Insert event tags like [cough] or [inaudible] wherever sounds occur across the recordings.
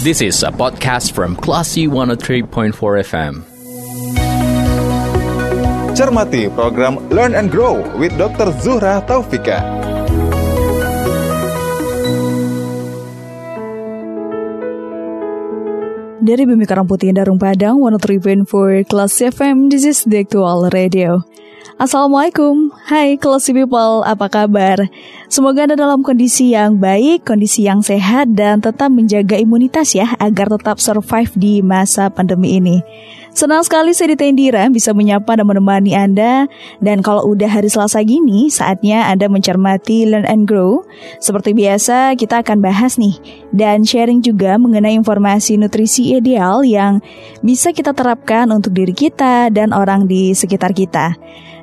This is a podcast from Classy 103.4 FM. Cermati program Learn and Grow with Dr. Zuhra Taufika. Dari Bumi Karang Putih Darung Padang 103.4 Kelas FM This is the actual radio Assalamualaikum Hai Classy People Apa kabar? Semoga Anda dalam kondisi yang baik Kondisi yang sehat Dan tetap menjaga imunitas ya Agar tetap survive di masa pandemi ini Senang sekali saya Ditendira bisa menyapa dan menemani Anda. Dan kalau udah hari Selasa gini, saatnya Anda mencermati Learn and Grow. Seperti biasa, kita akan bahas nih dan sharing juga mengenai informasi nutrisi ideal yang bisa kita terapkan untuk diri kita dan orang di sekitar kita.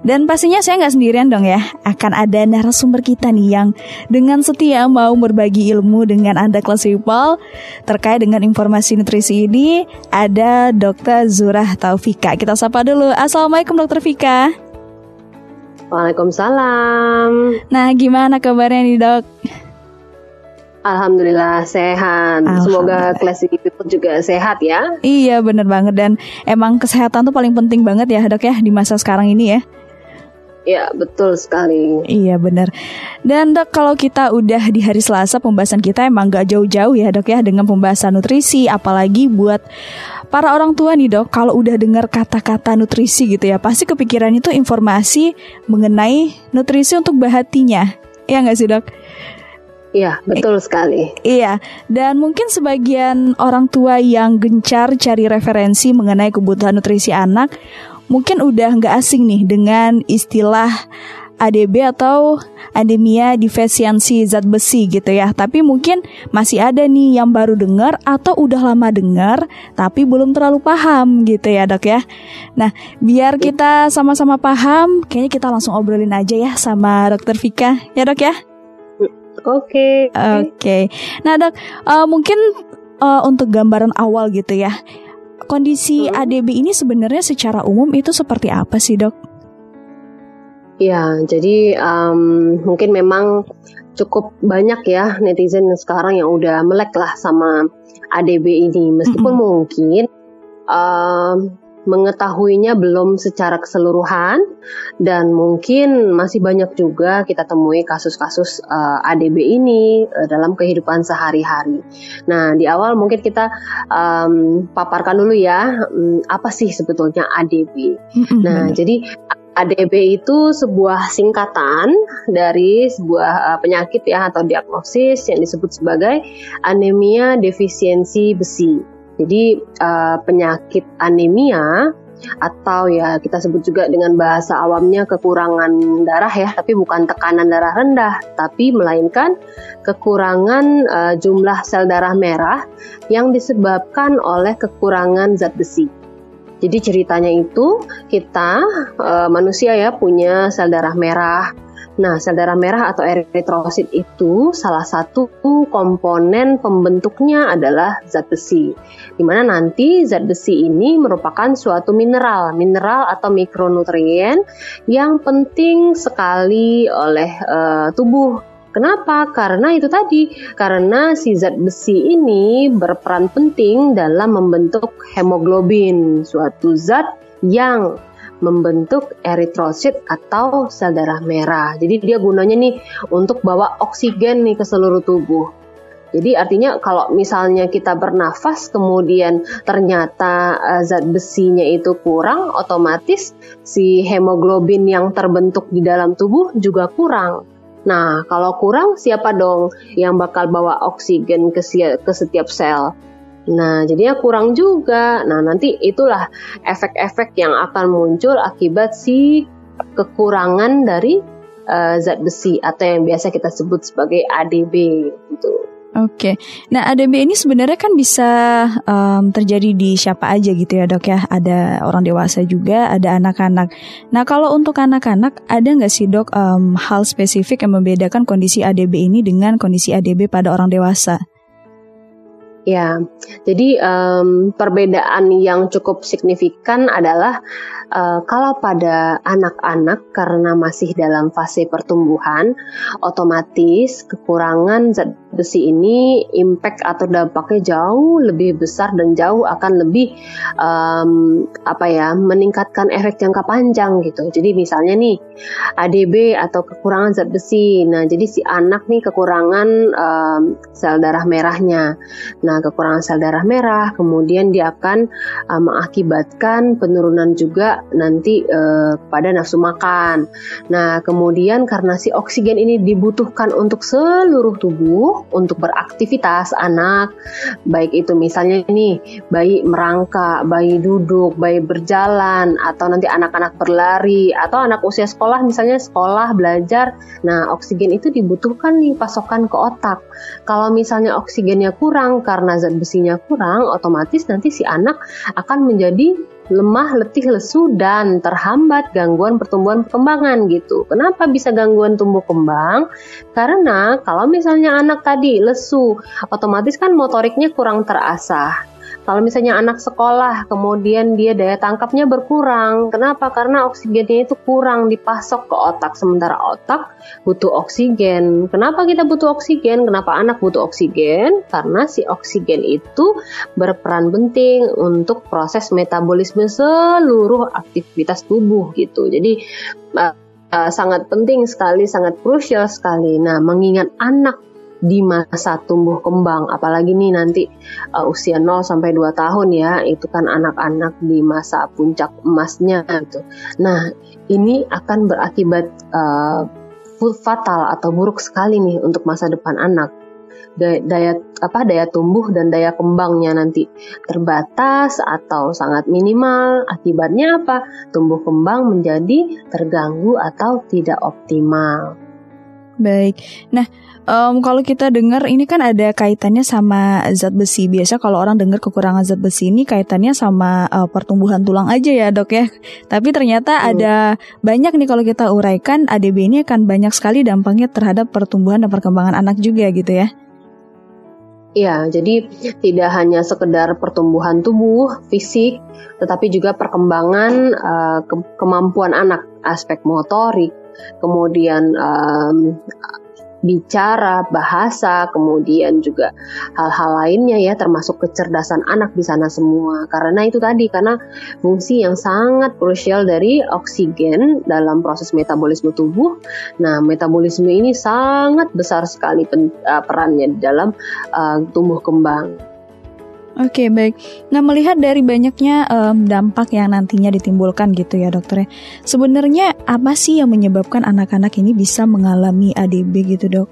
Dan pastinya saya nggak sendirian dong ya, akan ada narasumber kita nih yang dengan setia mau berbagi ilmu dengan Anda kelas people terkait dengan informasi nutrisi ini. Ada Dr. Zurah Taufika. Kita sapa dulu. Assalamualaikum Dr. Fika. Waalaikumsalam. Nah, gimana kabarnya nih dok? Alhamdulillah sehat. Alhamdulillah. Semoga kelas people juga sehat ya. Iya bener banget dan emang kesehatan tuh paling penting banget ya dok ya di masa sekarang ini ya. Ya, betul sekali. Iya, benar. Dan dok, kalau kita udah di hari Selasa, pembahasan kita emang gak jauh-jauh ya dok ya dengan pembahasan nutrisi, apalagi buat para orang tua nih dok, kalau udah dengar kata-kata nutrisi gitu ya, pasti kepikiran itu informasi mengenai nutrisi untuk bahatinya. Iya nggak sih dok? Iya, betul sekali. Iya, dan mungkin sebagian orang tua yang gencar cari referensi mengenai kebutuhan nutrisi anak mungkin udah nggak asing nih dengan istilah ADB atau anemia defisiensi zat besi gitu ya. Tapi mungkin masih ada nih yang baru dengar atau udah lama dengar tapi belum terlalu paham gitu ya dok ya. Nah biar kita sama-sama paham, kayaknya kita langsung obrolin aja ya sama dokter Vika ya dok ya. Oke. Okay. Oke. Okay. Nah dok, uh, mungkin uh, untuk gambaran awal gitu ya Kondisi hmm. ADB ini sebenarnya secara umum itu seperti apa sih dok? Ya, jadi um, mungkin memang cukup banyak ya netizen sekarang yang udah melek lah sama ADB ini, meskipun -hmm. mungkin um, mengetahuinya belum secara keseluruhan dan mungkin masih banyak juga kita temui kasus-kasus uh, eh, ADB ini uh, dalam kehidupan sehari-hari. Nah, di awal mungkin kita um, paparkan dulu ya um, apa sih sebetulnya ADB. Nah, jadi ADB itu sebuah singkatan dari sebuah uh, penyakit ya atau diagnosis yang disebut sebagai anemia defisiensi besi. Jadi uh, penyakit anemia atau ya kita sebut juga dengan bahasa awamnya kekurangan darah ya, tapi bukan tekanan darah rendah, tapi melainkan kekurangan uh, jumlah sel darah merah yang disebabkan oleh kekurangan zat besi. Jadi ceritanya itu kita uh, manusia ya punya sel darah merah Nah, sel darah merah atau eritrosit itu salah satu komponen pembentuknya adalah zat besi. Di mana nanti zat besi ini merupakan suatu mineral, mineral atau mikronutrien yang penting sekali oleh uh, tubuh Kenapa? Karena itu tadi, karena si zat besi ini berperan penting dalam membentuk hemoglobin, suatu zat yang membentuk eritrosit atau sel darah merah. Jadi dia gunanya nih untuk bawa oksigen nih ke seluruh tubuh. Jadi artinya kalau misalnya kita bernafas kemudian ternyata uh, zat besinya itu kurang, otomatis si hemoglobin yang terbentuk di dalam tubuh juga kurang. Nah, kalau kurang siapa dong yang bakal bawa oksigen ke setiap sel? Nah, jadinya kurang juga. Nah, nanti itulah efek-efek yang akan muncul akibat si kekurangan dari uh, zat besi atau yang biasa kita sebut sebagai ADB gitu. Oke, nah ADB ini sebenarnya kan bisa um, terjadi di siapa aja gitu ya dok ya. Ada orang dewasa juga, ada anak-anak. Nah kalau untuk anak-anak ada nggak sih dok um, hal spesifik yang membedakan kondisi ADB ini dengan kondisi ADB pada orang dewasa? Ya, jadi um, perbedaan yang cukup signifikan adalah uh, kalau pada anak-anak karena masih dalam fase pertumbuhan, otomatis kekurangan zat besi ini impact atau dampaknya jauh lebih besar dan jauh akan lebih um, apa ya meningkatkan efek jangka panjang gitu. Jadi misalnya nih ADB atau kekurangan zat besi. Nah jadi si anak nih kekurangan um, sel darah merahnya. Nah kekurangan sel darah merah kemudian dia akan um, mengakibatkan penurunan juga nanti uh, pada nafsu makan. Nah kemudian karena si oksigen ini dibutuhkan untuk seluruh tubuh untuk beraktivitas anak, baik itu misalnya ini bayi merangkak, bayi duduk, bayi berjalan, atau nanti anak-anak berlari, atau anak usia sekolah misalnya sekolah belajar. Nah, oksigen itu dibutuhkan nih pasokan ke otak. Kalau misalnya oksigennya kurang karena zat besinya kurang, otomatis nanti si anak akan menjadi lemah, letih, lesu, dan terhambat gangguan pertumbuhan perkembangan gitu. Kenapa bisa gangguan tumbuh kembang? Karena kalau misalnya anak tadi lesu, otomatis kan motoriknya kurang terasah. Kalau misalnya anak sekolah, kemudian dia daya tangkapnya berkurang. Kenapa? Karena oksigennya itu kurang dipasok ke otak. Sementara otak butuh oksigen. Kenapa kita butuh oksigen? Kenapa anak butuh oksigen? Karena si oksigen itu berperan penting untuk proses metabolisme seluruh aktivitas tubuh gitu. Jadi uh, sangat penting sekali, sangat krusial sekali. Nah, mengingat anak di masa tumbuh kembang apalagi nih nanti uh, usia 0 sampai 2 tahun ya itu kan anak-anak di masa puncak emasnya gitu. Nah, ini akan berakibat uh, fatal atau buruk sekali nih untuk masa depan anak. Daya, daya apa daya tumbuh dan daya kembangnya nanti terbatas atau sangat minimal. Akibatnya apa? Tumbuh kembang menjadi terganggu atau tidak optimal. Baik. Nah, um, kalau kita dengar ini kan ada kaitannya sama zat besi. Biasa kalau orang dengar kekurangan zat besi ini kaitannya sama uh, pertumbuhan tulang aja ya, Dok ya. Tapi ternyata hmm. ada banyak nih kalau kita uraikan ADB ini akan banyak sekali dampaknya terhadap pertumbuhan dan perkembangan anak juga gitu ya. Iya, jadi tidak hanya sekedar pertumbuhan tubuh, fisik, tetapi juga perkembangan uh, ke kemampuan anak, aspek motorik, kemudian um, bicara, bahasa, kemudian juga hal-hal lainnya ya termasuk kecerdasan anak di sana semua. Karena itu tadi karena fungsi yang sangat krusial dari oksigen dalam proses metabolisme tubuh. Nah, metabolisme ini sangat besar sekali uh, perannya dalam uh, tumbuh kembang. Oke okay, baik. Nah melihat dari banyaknya um, dampak yang nantinya ditimbulkan gitu ya dokter. Ya. Sebenarnya apa sih yang menyebabkan anak-anak ini bisa mengalami ADB gitu dok?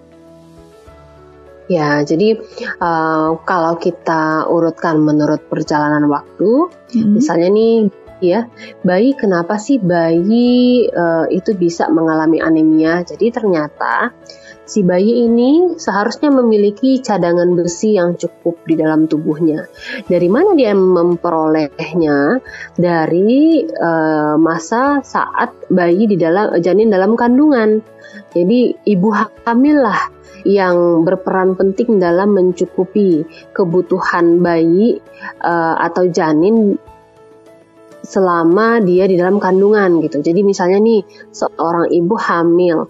Ya, jadi uh, kalau kita urutkan menurut perjalanan waktu, hmm. misalnya nih ya, bayi kenapa sih bayi uh, itu bisa mengalami anemia? Jadi ternyata si bayi ini seharusnya memiliki cadangan besi yang cukup di dalam tubuhnya. Dari mana dia memperolehnya? Dari uh, masa saat bayi di dalam janin dalam kandungan. Jadi ibu hamil lah yang berperan penting dalam mencukupi kebutuhan bayi uh, atau janin selama dia di dalam kandungan gitu. Jadi misalnya nih seorang ibu hamil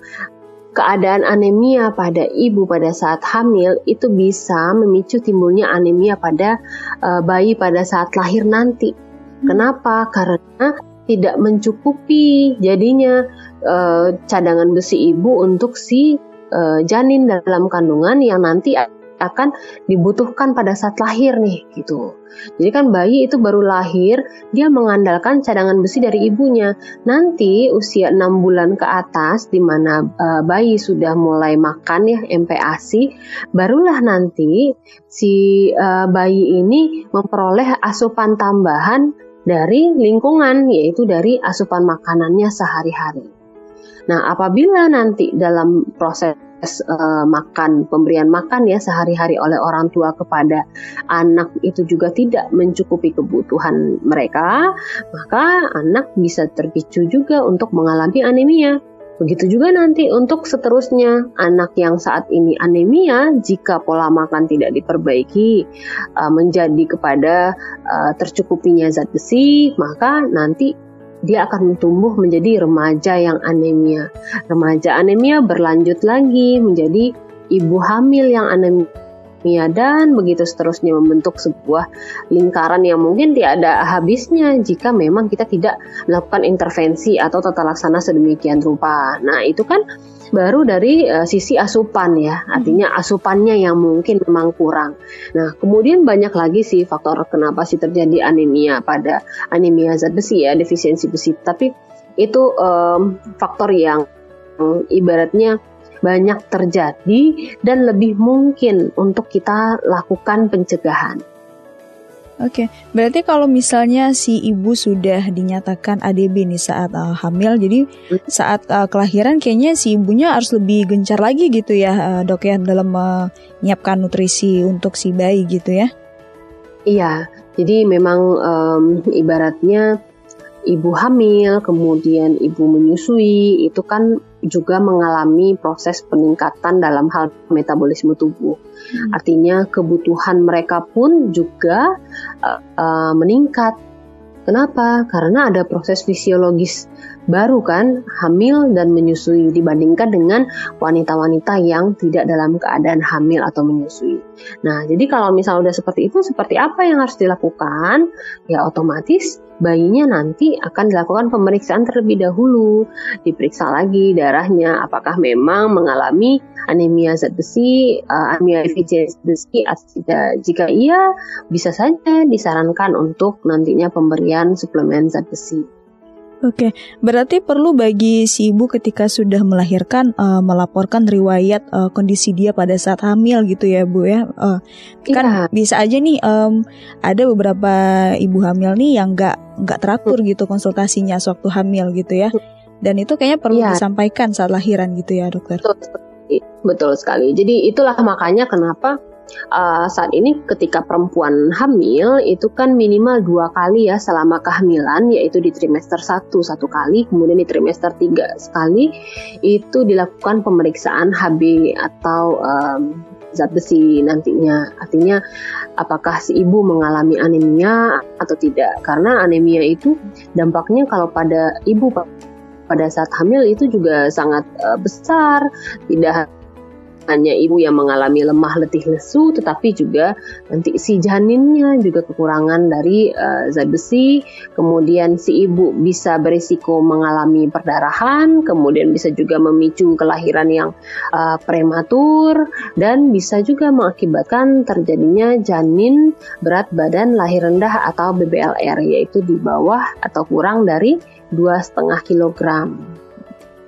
keadaan anemia pada ibu pada saat hamil itu bisa memicu timbulnya anemia pada uh, bayi pada saat lahir nanti. Hmm. Kenapa? Karena tidak mencukupi jadinya uh, cadangan besi ibu untuk si uh, janin dalam kandungan yang nanti akan dibutuhkan pada saat lahir nih gitu. Jadi kan bayi itu baru lahir, dia mengandalkan cadangan besi dari ibunya. Nanti usia 6 bulan ke atas di mana uh, bayi sudah mulai makan ya MPASI, barulah nanti si uh, bayi ini memperoleh asupan tambahan dari lingkungan yaitu dari asupan makanannya sehari-hari. Nah, apabila nanti dalam proses uh, makan pemberian makan ya sehari-hari oleh orang tua kepada anak itu juga tidak mencukupi kebutuhan mereka, maka anak bisa terpicu juga untuk mengalami anemia. Begitu juga nanti untuk seterusnya, anak yang saat ini anemia, jika pola makan tidak diperbaiki uh, menjadi kepada uh, tercukupinya zat besi, maka nanti dia akan tumbuh menjadi remaja yang anemia. Remaja anemia berlanjut lagi menjadi ibu hamil yang anemia dan begitu seterusnya membentuk sebuah lingkaran yang mungkin tidak ada habisnya jika memang kita tidak melakukan intervensi atau tata laksana sedemikian rupa. Nah, itu kan baru dari uh, sisi asupan ya, artinya asupannya yang mungkin memang kurang. Nah, kemudian banyak lagi sih faktor kenapa sih terjadi anemia pada anemia zat besi ya, defisiensi besi. Tapi itu um, faktor yang um, ibaratnya banyak terjadi dan lebih mungkin untuk kita lakukan pencegahan. Oke, berarti kalau misalnya si ibu sudah dinyatakan ADB nih saat uh, hamil, jadi saat uh, kelahiran kayaknya si ibunya harus lebih gencar lagi gitu ya, uh, dok ya dalam menyiapkan nutrisi untuk si bayi gitu ya? Iya, jadi memang um, ibaratnya ibu hamil, kemudian ibu menyusui, itu kan juga mengalami proses peningkatan dalam hal metabolisme tubuh. Hmm. Artinya kebutuhan mereka pun juga uh, uh, meningkat. Kenapa? Karena ada proses fisiologis baru kan hamil dan menyusui dibandingkan dengan wanita-wanita yang tidak dalam keadaan hamil atau menyusui. Nah, jadi kalau misalnya udah seperti itu, seperti apa yang harus dilakukan? Ya otomatis bayinya nanti akan dilakukan pemeriksaan terlebih dahulu, diperiksa lagi darahnya apakah memang mengalami anemia zat besi, uh, anemia efisiensi besi jika iya bisa saja disarankan untuk nantinya pemberian suplemen zat besi. Oke, berarti perlu bagi si ibu ketika sudah melahirkan uh, melaporkan riwayat uh, kondisi dia pada saat hamil gitu ya bu ya. Uh, kan iya. bisa aja nih um, ada beberapa ibu hamil nih yang nggak nggak teratur gitu konsultasinya sewaktu hamil gitu ya. Dan itu kayaknya perlu iya. disampaikan saat lahiran gitu ya dokter. Betul, betul sekali. Jadi itulah makanya kenapa uh, saat ini ketika perempuan hamil itu kan minimal dua kali ya selama kehamilan yaitu di trimester satu satu kali kemudian di trimester tiga sekali itu dilakukan pemeriksaan HB atau um, zat besi nantinya. Artinya apakah si ibu mengalami anemia atau tidak? Karena anemia itu dampaknya kalau pada ibu pada saat hamil itu juga sangat uh, besar tidak hanya ibu yang mengalami lemah letih lesu tetapi juga nanti si janinnya juga kekurangan dari uh, zat besi kemudian si ibu bisa berisiko mengalami perdarahan kemudian bisa juga memicu kelahiran yang uh, prematur dan bisa juga mengakibatkan terjadinya janin berat badan lahir rendah atau BBLR yaitu di bawah atau kurang dari dua setengah kilogram.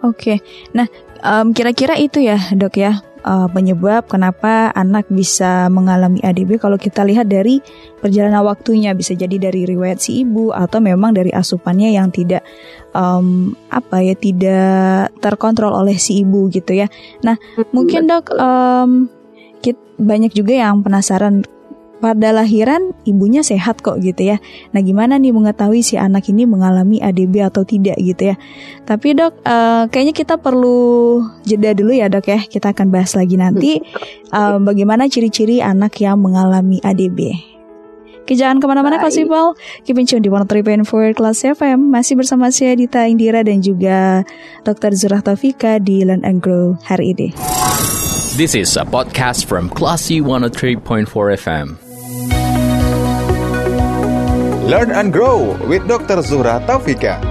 Oke, nah um, kira-kira itu ya dok ya uh, penyebab kenapa anak bisa mengalami ADB kalau kita lihat dari perjalanan waktunya bisa jadi dari riwayat si ibu atau memang dari asupannya yang tidak um, apa ya tidak terkontrol oleh si ibu gitu ya. Nah mungkin dok um, banyak juga yang penasaran pada lahiran ibunya sehat kok gitu ya. Nah gimana nih mengetahui si anak ini mengalami ADB atau tidak gitu ya. Tapi dok, uh, kayaknya kita perlu jeda dulu ya dok ya. Kita akan bahas lagi nanti uh, [laughs] bagaimana ciri-ciri anak yang mengalami ADB. Oke, jangan ke mana-mana Kelas People. Keep in tune di 103.4 Kelas FM. Masih bersama saya Dita Indira dan juga Dr. Zurah Taufika di Learn and Grow hari ini. This is a podcast from Classy 103.4 FM. Learn and Grow with Dr. Zuhra Taufika.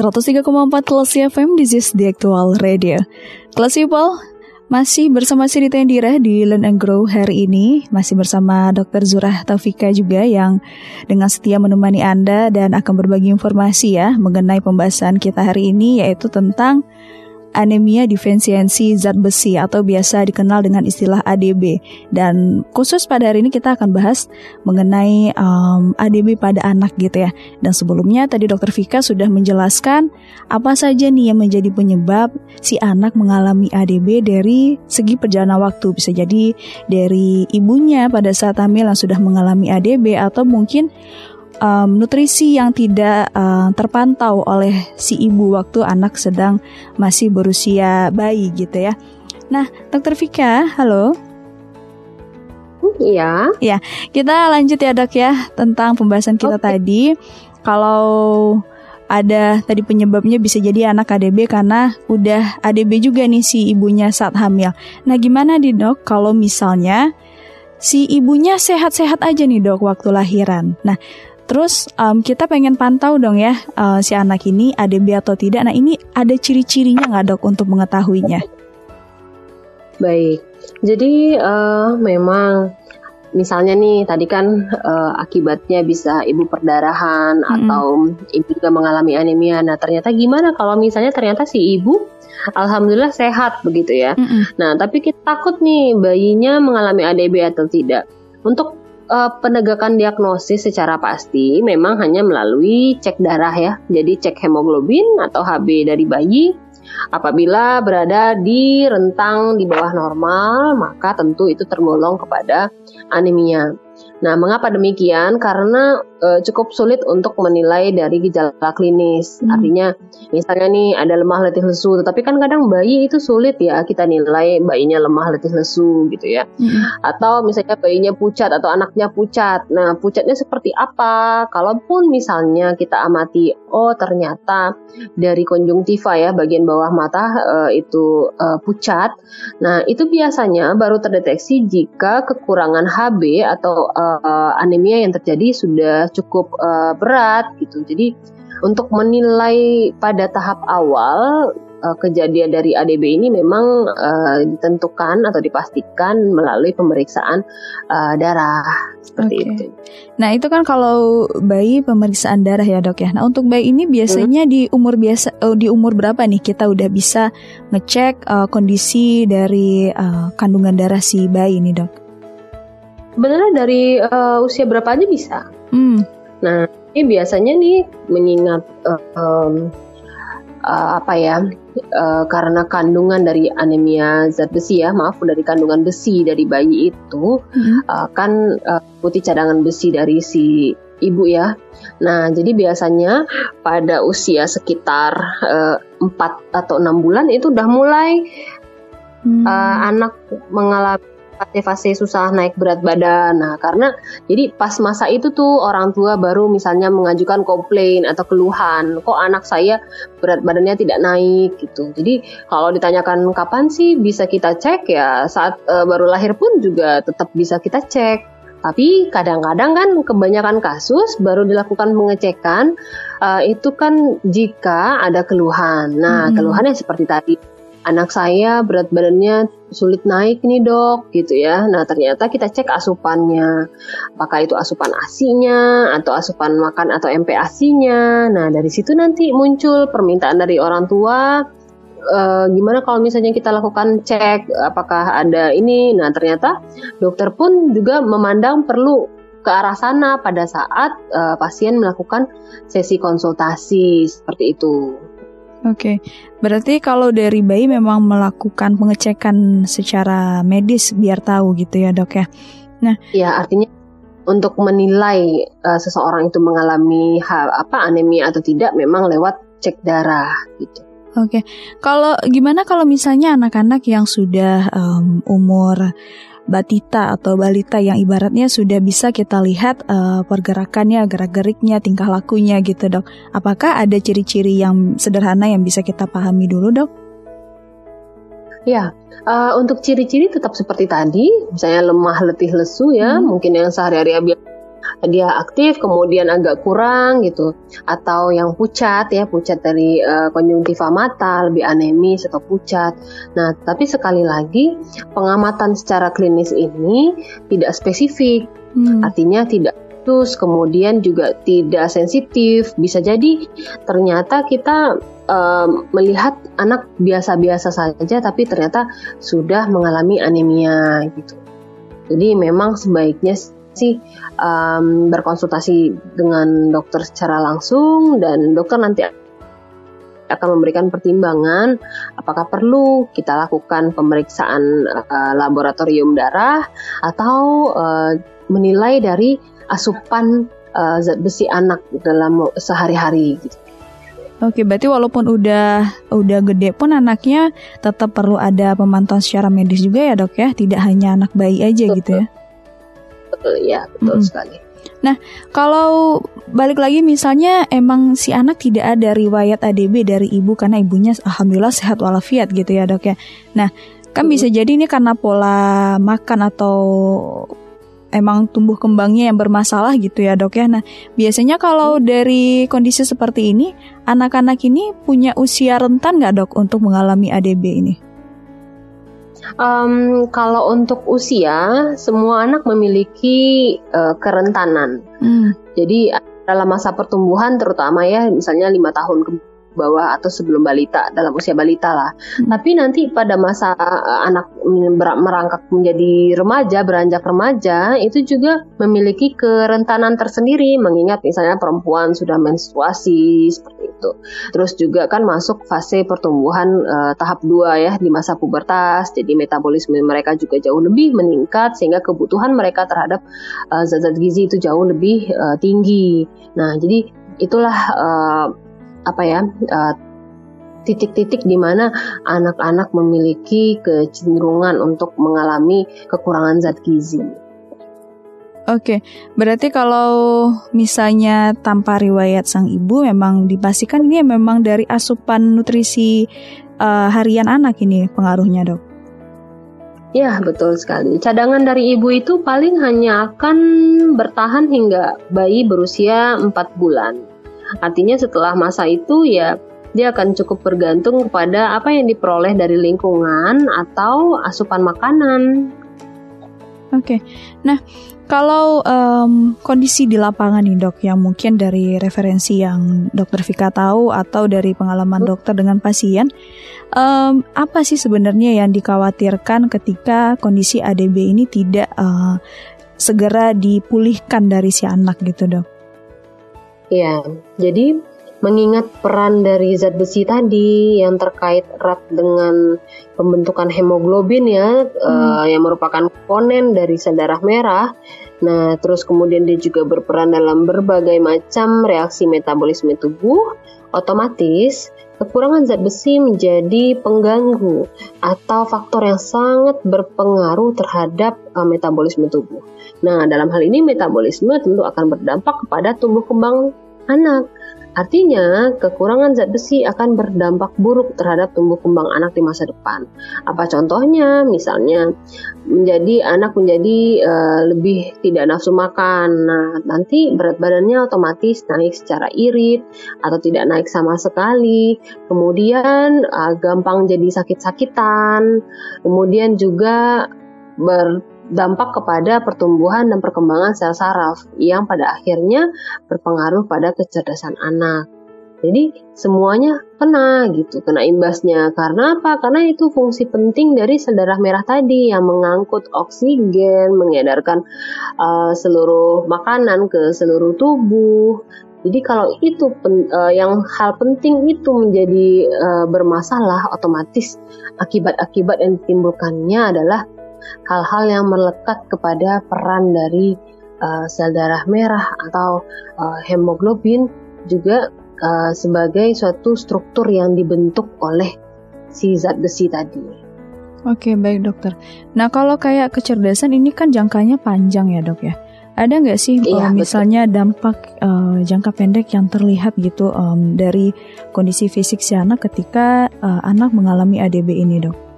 empat kelas FM di Zis di Aktual Radio. Kelas People, masih bersama Sirita Indira di Learn and Grow hari ini. Masih bersama Dr. Zurah Taufika juga yang dengan setia menemani Anda dan akan berbagi informasi ya mengenai pembahasan kita hari ini yaitu tentang anemia defisiensi zat besi atau biasa dikenal dengan istilah ADB. Dan khusus pada hari ini kita akan bahas mengenai um, ADB pada anak gitu ya. Dan sebelumnya tadi dokter Vika sudah menjelaskan apa saja nih yang menjadi penyebab si anak mengalami ADB dari segi perjalanan waktu. Bisa jadi dari ibunya pada saat hamil yang sudah mengalami ADB atau mungkin um, nutrisi yang tidak uh, terpantau oleh si ibu waktu anak sedang masih berusia bayi gitu ya. Nah, Dokter Vika, halo. Iya. Ya, kita lanjut ya dok ya tentang pembahasan kita okay. tadi. Kalau ada tadi penyebabnya bisa jadi anak ADB karena udah ADB juga nih si ibunya saat hamil. Nah, gimana nih dok kalau misalnya si ibunya sehat-sehat aja nih dok waktu lahiran. Nah, terus um, kita pengen pantau dong ya uh, si anak ini ADB atau tidak. Nah, ini ada ciri-cirinya nggak dok untuk mengetahuinya? Baik, jadi uh, memang misalnya nih tadi kan uh, akibatnya bisa ibu perdarahan mm-hmm. atau ibu juga mengalami anemia. Nah ternyata gimana kalau misalnya ternyata si ibu alhamdulillah sehat begitu ya. Mm-hmm. Nah tapi kita takut nih bayinya mengalami ADB atau tidak. Untuk uh, penegakan diagnosis secara pasti memang hanya melalui cek darah ya. Jadi cek hemoglobin atau HB dari bayi Apabila berada di rentang di bawah normal, maka tentu itu tergolong kepada anemia. Nah, mengapa demikian? Karena e, cukup sulit untuk menilai dari gejala klinis. Hmm. Artinya, misalnya nih ada lemah letih lesu, tetapi kan kadang bayi itu sulit ya kita nilai bayinya lemah letih lesu gitu ya. Hmm. Atau misalnya bayinya pucat atau anaknya pucat. Nah, pucatnya seperti apa? Kalaupun misalnya kita amati, oh ternyata dari konjungtiva ya bagian bawah mata e, itu e, pucat. Nah, itu biasanya baru terdeteksi jika kekurangan HB atau uh, anemia yang terjadi sudah cukup uh, berat gitu. Jadi untuk menilai pada tahap awal uh, kejadian dari ADB ini memang uh, ditentukan atau dipastikan melalui pemeriksaan uh, darah seperti okay. itu. Nah itu kan kalau bayi pemeriksaan darah ya dok ya. Nah untuk bayi ini biasanya hmm. di umur biasa uh, di umur berapa nih kita udah bisa ngecek uh, kondisi dari uh, kandungan darah si bayi ini dok? Sebenarnya dari uh, usia berapa aja bisa. Hmm. Nah, ini biasanya nih mengingat uh, um, uh, apa ya? Uh, karena kandungan dari anemia zat besi ya, maaf dari kandungan besi dari bayi itu hmm. uh, kan uh, putih cadangan besi dari si ibu ya. Nah, jadi biasanya pada usia sekitar uh, 4 atau 6 bulan itu udah mulai hmm. uh, anak mengalami fase-fase susah naik berat badan. Nah, karena jadi pas masa itu tuh orang tua baru misalnya mengajukan komplain atau keluhan, kok anak saya berat badannya tidak naik gitu. Jadi kalau ditanyakan kapan sih bisa kita cek ya saat uh, baru lahir pun juga tetap bisa kita cek. Tapi kadang-kadang kan kebanyakan kasus baru dilakukan pengecekan uh, itu kan jika ada keluhan. Nah, hmm. keluhannya seperti tadi anak saya berat badannya sulit naik nih dok gitu ya. Nah ternyata kita cek asupannya, apakah itu asupan asinya atau asupan makan atau MPASI-nya. Nah dari situ nanti muncul permintaan dari orang tua. E, gimana kalau misalnya kita lakukan cek apakah ada ini? Nah ternyata dokter pun juga memandang perlu ke arah sana pada saat uh, pasien melakukan sesi konsultasi seperti itu. Oke, berarti kalau dari bayi memang melakukan pengecekan secara medis biar tahu gitu ya dok ya. Nah, ya artinya untuk menilai uh, seseorang itu mengalami hal apa anemia atau tidak memang lewat cek darah gitu. Oke, kalau gimana kalau misalnya anak-anak yang sudah um, umur batita atau balita yang ibaratnya sudah bisa kita lihat uh, pergerakannya, gerak-geriknya, tingkah lakunya gitu dok. Apakah ada ciri-ciri yang sederhana yang bisa kita pahami dulu dok? Ya, uh, untuk ciri-ciri tetap seperti tadi, misalnya lemah, letih, lesu ya, hmm. mungkin yang sehari-hari dia aktif kemudian agak kurang gitu atau yang pucat ya pucat dari uh, konjungtiva mata lebih anemis atau pucat. Nah, tapi sekali lagi pengamatan secara klinis ini tidak spesifik. Hmm. Artinya tidak terus kemudian juga tidak sensitif. Bisa jadi ternyata kita uh, melihat anak biasa-biasa saja tapi ternyata sudah mengalami anemia gitu. Jadi memang sebaiknya sih um, berkonsultasi dengan dokter secara langsung dan dokter nanti akan memberikan pertimbangan apakah perlu kita lakukan pemeriksaan uh, laboratorium darah atau uh, menilai dari asupan uh, zat besi anak dalam sehari-hari gitu. Oke, berarti walaupun udah udah gede pun anaknya tetap perlu ada pemantauan secara medis juga ya dok ya, tidak hanya anak bayi aja Betul. gitu ya betul ya betul mm -hmm. sekali. Nah, kalau balik lagi misalnya emang si anak tidak ada riwayat ADB dari ibu karena ibunya alhamdulillah sehat walafiat gitu ya dok ya. Nah, kan bisa jadi ini karena pola makan atau emang tumbuh kembangnya yang bermasalah gitu ya dok ya. Nah biasanya kalau dari kondisi seperti ini, anak-anak ini punya usia rentan nggak dok untuk mengalami ADB ini? Um, kalau untuk usia, semua anak memiliki uh, kerentanan. Hmm. Jadi dalam masa pertumbuhan terutama ya, misalnya lima tahun ke bawah atau sebelum balita dalam usia balita lah. Hmm. Tapi nanti pada masa uh, anak merangkak menjadi remaja, beranjak remaja itu juga memiliki kerentanan tersendiri mengingat misalnya perempuan sudah menstruasi seperti itu. Terus juga kan masuk fase pertumbuhan uh, tahap 2 ya di masa pubertas. Jadi metabolisme mereka juga jauh lebih meningkat sehingga kebutuhan mereka terhadap uh, zat-zat gizi itu jauh lebih uh, tinggi. Nah, jadi itulah uh, apa ya uh, titik-titik di mana anak-anak memiliki kecenderungan untuk mengalami kekurangan zat gizi. Oke, berarti kalau misalnya tanpa riwayat sang ibu memang dipastikan ini memang dari asupan nutrisi uh, harian anak ini pengaruhnya dok. Ya, betul sekali. Cadangan dari ibu itu paling hanya akan bertahan hingga bayi berusia 4 bulan. Artinya setelah masa itu ya dia akan cukup bergantung kepada apa yang diperoleh dari lingkungan atau asupan makanan. Oke, okay. nah kalau um, kondisi di lapangan nih dok, yang mungkin dari referensi yang dokter Vika tahu atau dari pengalaman dokter dengan pasien, um, apa sih sebenarnya yang dikhawatirkan ketika kondisi ADB ini tidak uh, segera dipulihkan dari si anak gitu dok? Ya, jadi mengingat peran dari zat besi tadi yang terkait erat dengan pembentukan hemoglobin ya, hmm. uh, yang merupakan komponen dari sel darah merah. Nah, terus kemudian dia juga berperan dalam berbagai macam reaksi metabolisme tubuh. Otomatis kekurangan zat besi menjadi pengganggu atau faktor yang sangat berpengaruh terhadap uh, metabolisme tubuh. Nah, dalam hal ini metabolisme tentu akan berdampak kepada tumbuh kembang anak. Artinya, kekurangan zat besi akan berdampak buruk terhadap tumbuh kembang anak di masa depan. Apa contohnya? Misalnya, menjadi anak menjadi uh, lebih tidak nafsu makan. Nah, nanti berat badannya otomatis naik secara irit atau tidak naik sama sekali. Kemudian uh, gampang jadi sakit-sakitan. Kemudian juga ber dampak kepada pertumbuhan dan perkembangan sel saraf yang pada akhirnya berpengaruh pada kecerdasan anak. Jadi semuanya kena gitu, kena imbasnya. Karena apa? Karena itu fungsi penting dari sel darah merah tadi yang mengangkut oksigen, mengedarkan uh, seluruh makanan ke seluruh tubuh. Jadi kalau itu pen, uh, yang hal penting itu menjadi uh, bermasalah, otomatis akibat-akibat yang ditimbulkannya adalah hal-hal yang melekat kepada peran dari uh, sel darah merah atau uh, hemoglobin juga uh, sebagai suatu struktur yang dibentuk oleh si zat besi tadi. Oke, baik dokter. Nah, kalau kayak kecerdasan ini kan jangkanya panjang ya, Dok ya. Ada nggak sih iya, uh, misalnya betul. dampak uh, jangka pendek yang terlihat gitu um, dari kondisi fisik si anak ketika uh, anak mengalami ADB ini, Dok?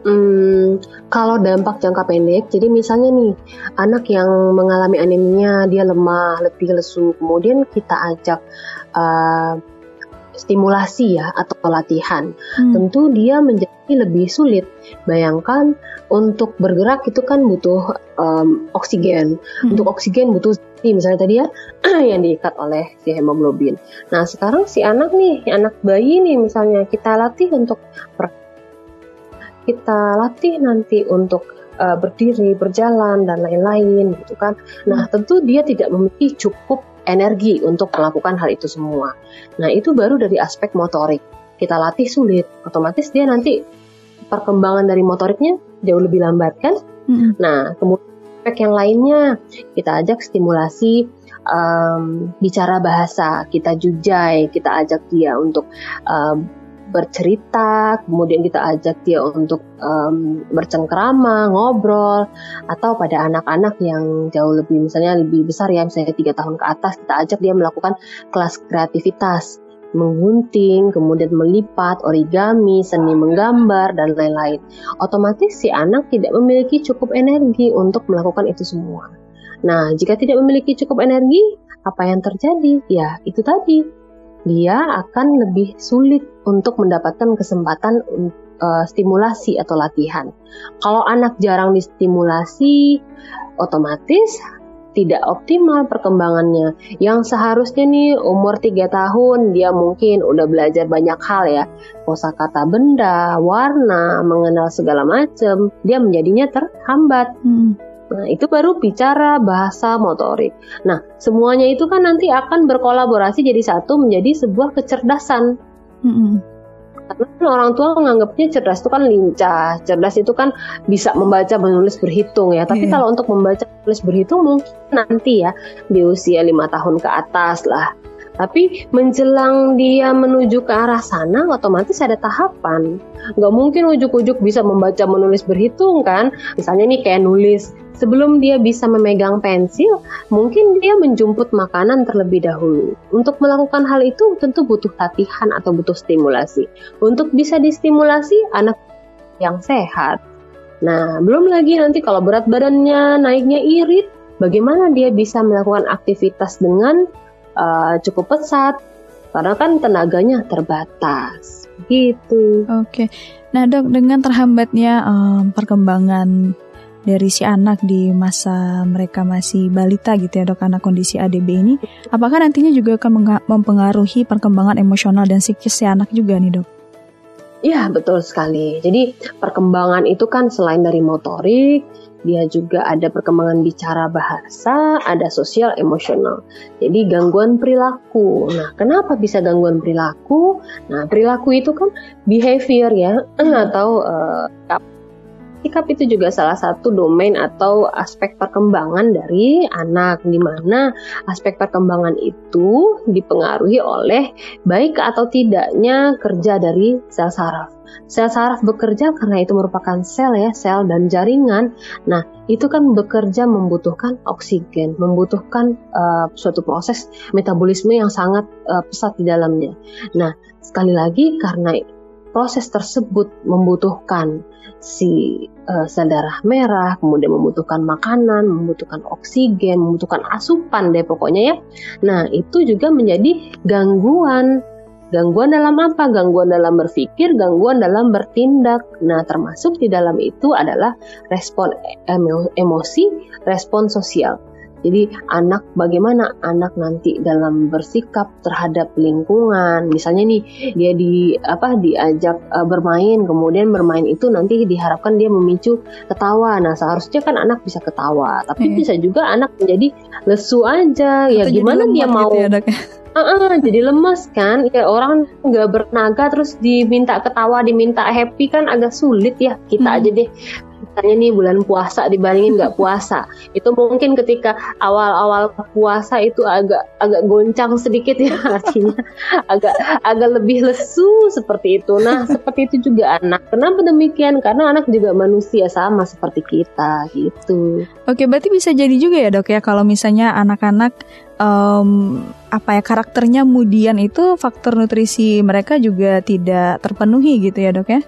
Hmm, kalau dampak jangka pendek, jadi misalnya nih anak yang mengalami anemia, dia lemah, letih, lesu, kemudian kita ajak uh, stimulasi ya atau latihan, hmm. tentu dia menjadi lebih sulit. Bayangkan untuk bergerak itu kan butuh um, oksigen, hmm. untuk oksigen butuh misalnya tadi ya [clears throat] yang diikat oleh si hemoglobin. Nah sekarang si anak nih, anak bayi nih misalnya kita latih untuk kita latih nanti untuk uh, berdiri, berjalan dan lain-lain gitu kan. Nah, hmm. tentu dia tidak memiliki cukup energi untuk melakukan hal itu semua. Nah, itu baru dari aspek motorik. Kita latih sulit, otomatis dia nanti perkembangan dari motoriknya jauh lebih lambat kan. Hmm. Nah, kemudian aspek yang lainnya kita ajak stimulasi um, bicara bahasa, kita jujai, kita ajak dia untuk um, bercerita, kemudian kita ajak dia untuk um, bercengkrama, ngobrol, atau pada anak-anak yang jauh lebih misalnya lebih besar ya, misalnya tiga tahun ke atas, kita ajak dia melakukan kelas kreativitas, menggunting, kemudian melipat, origami, seni menggambar, dan lain-lain. Otomatis si anak tidak memiliki cukup energi untuk melakukan itu semua. Nah, jika tidak memiliki cukup energi, apa yang terjadi? Ya, itu tadi dia akan lebih sulit untuk mendapatkan kesempatan uh, stimulasi atau latihan. Kalau anak jarang distimulasi, otomatis tidak optimal perkembangannya. Yang seharusnya nih umur 3 tahun dia mungkin udah belajar banyak hal ya. Kosakata benda, warna, mengenal segala macam, dia menjadinya terhambat. Hmm. Nah, itu baru bicara bahasa motorik. Nah, semuanya itu kan nanti akan berkolaborasi jadi satu menjadi sebuah kecerdasan. Mm-hmm. Karena kan orang tua menganggapnya cerdas itu kan lincah, cerdas itu kan bisa membaca, menulis, berhitung ya. Tapi yeah. kalau untuk membaca, menulis, berhitung mungkin nanti ya di usia lima tahun ke atas lah. Tapi menjelang dia menuju ke arah sana, otomatis ada tahapan. Nggak mungkin ujuk-ujuk bisa membaca, menulis, berhitung kan. Misalnya nih kayak nulis, sebelum dia bisa memegang pensil, mungkin dia menjemput makanan terlebih dahulu. Untuk melakukan hal itu tentu butuh latihan atau butuh stimulasi. Untuk bisa distimulasi, anak yang sehat. Nah, belum lagi nanti kalau berat badannya naiknya irit, bagaimana dia bisa melakukan aktivitas dengan uh, cukup pesat karena kan tenaganya terbatas gitu. Oke. Nah, Dok, dengan terhambatnya um, perkembangan dari si anak di masa mereka masih balita gitu ya, Dok, karena kondisi ADB ini, apakah nantinya juga akan mempengaruhi perkembangan emosional dan psikis si anak juga nih, Dok? Iya, betul sekali. Jadi, perkembangan itu kan selain dari motorik, dia juga ada perkembangan bicara bahasa, ada sosial emosional. Jadi gangguan perilaku. Nah, kenapa bisa gangguan perilaku? Nah, perilaku itu kan behavior ya, [clears throat] atau uh, sikap itu juga salah satu domain atau aspek perkembangan dari anak di mana aspek perkembangan itu dipengaruhi oleh baik atau tidaknya kerja dari sel saraf. Sel saraf bekerja karena itu merupakan sel ya, sel dan jaringan. Nah, itu kan bekerja membutuhkan oksigen, membutuhkan uh, suatu proses metabolisme yang sangat uh, pesat di dalamnya. Nah, sekali lagi karena proses tersebut membutuhkan si uh, sel darah merah, kemudian membutuhkan makanan, membutuhkan oksigen, membutuhkan asupan deh pokoknya ya. Nah, itu juga menjadi gangguan. Gangguan dalam apa? Gangguan dalam berpikir, gangguan dalam bertindak. Nah, termasuk di dalam itu adalah respon emosi, respon sosial. Jadi anak bagaimana anak nanti dalam bersikap terhadap lingkungan. Misalnya nih dia di apa diajak uh, bermain, kemudian bermain itu nanti diharapkan dia memicu ketawa. Nah, seharusnya kan anak bisa ketawa, tapi hmm. bisa juga anak menjadi lesu aja. Ya Atau ya gimana dia mau gitu ya, Uh, uh, jadi lemes kan ya orang nggak bernaga terus diminta ketawa diminta happy kan agak sulit ya kita hmm. aja deh misalnya nih bulan puasa dibandingin nggak puasa. [laughs] Itu mungkin ketika awal-awal puasa itu agak agak goncang sedikit ya [laughs] artinya. Agak agak lebih lesu seperti itu. Nah [laughs] seperti itu juga anak. Kenapa demikian? Karena anak juga manusia sama seperti kita gitu. Oke berarti bisa jadi juga ya dok ya kalau misalnya anak-anak um, apa ya karakternya kemudian itu faktor nutrisi mereka juga tidak terpenuhi gitu ya dok ya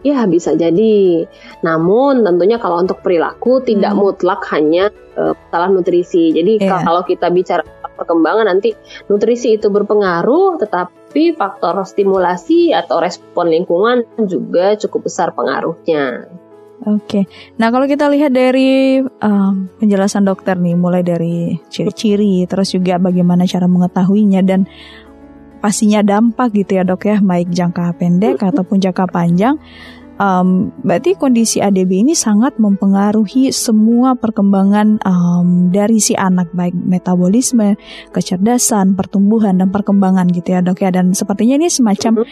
Ya bisa jadi. Namun tentunya kalau untuk perilaku tidak hmm. mutlak hanya uh, nutrisi. Jadi yeah. kalau kita bicara perkembangan nanti nutrisi itu berpengaruh, tetapi faktor stimulasi atau respon lingkungan juga cukup besar pengaruhnya. Oke, nah kalau kita lihat dari um, penjelasan dokter nih, mulai dari ciri-ciri, terus juga bagaimana cara mengetahuinya dan pastinya dampak gitu ya dok ya, baik jangka pendek ataupun jangka panjang. Um, berarti kondisi ADB ini sangat mempengaruhi semua perkembangan um, dari si anak baik metabolisme, kecerdasan, pertumbuhan dan perkembangan gitu ya dok ya dan sepertinya ini semacam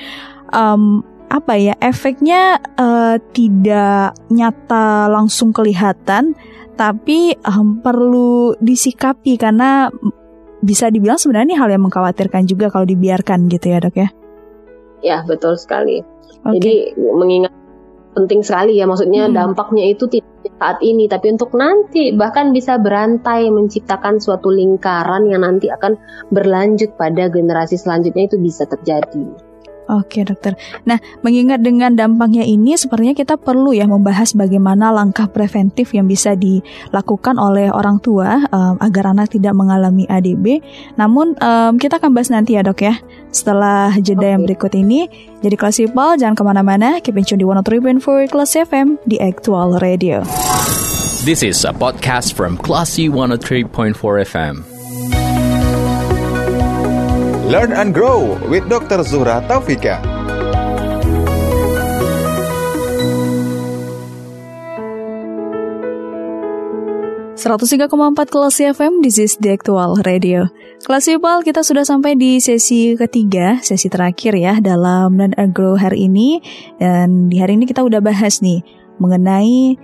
um, apa ya efeknya uh, tidak nyata langsung kelihatan tapi um, perlu disikapi karena bisa dibilang sebenarnya ini hal yang mengkhawatirkan juga kalau dibiarkan gitu ya dok ya. Ya, betul sekali. Oke. Jadi mengingat penting sekali ya maksudnya Hmm. dampaknya itu tidak saat ini tapi untuk nanti bahkan bisa berantai menciptakan suatu lingkaran yang nanti akan berlanjut pada generasi selanjutnya itu bisa terjadi. Oke dokter. Nah, mengingat dengan dampaknya ini, sepertinya kita perlu ya membahas bagaimana langkah preventif yang bisa dilakukan oleh orang tua um, agar anak tidak mengalami ADB. Namun um, kita akan bahas nanti ya dok ya, setelah jeda yang Oke. berikut ini. Jadi kelas Sipal, jangan ke mana-mana, keep in tune di 103.4 Kelas FM di Actual Radio. This is a podcast from Classy 103.4 FM. Learn and grow with Dr. Zuhra Taufika. empat kelas FM, this is the actual radio. Kelas Sipal, kita sudah sampai di sesi ketiga, sesi terakhir ya dalam Learn and Grow hari ini. Dan di hari ini kita udah bahas nih mengenai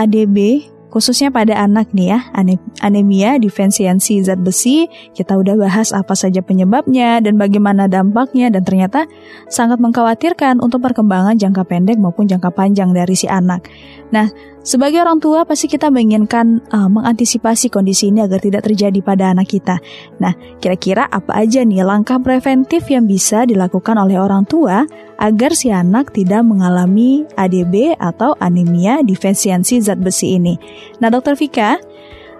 ADB, khususnya pada anak nih ya, ane- anemia defisiensi zat besi. Kita udah bahas apa saja penyebabnya dan bagaimana dampaknya dan ternyata sangat mengkhawatirkan untuk perkembangan jangka pendek maupun jangka panjang dari si anak. Nah, sebagai orang tua pasti kita menginginkan uh, mengantisipasi kondisi ini agar tidak terjadi pada anak kita. Nah, kira-kira apa aja nih langkah preventif yang bisa dilakukan oleh orang tua agar si anak tidak mengalami ADB atau anemia defisiensi zat besi ini. Nah, Dokter Vika,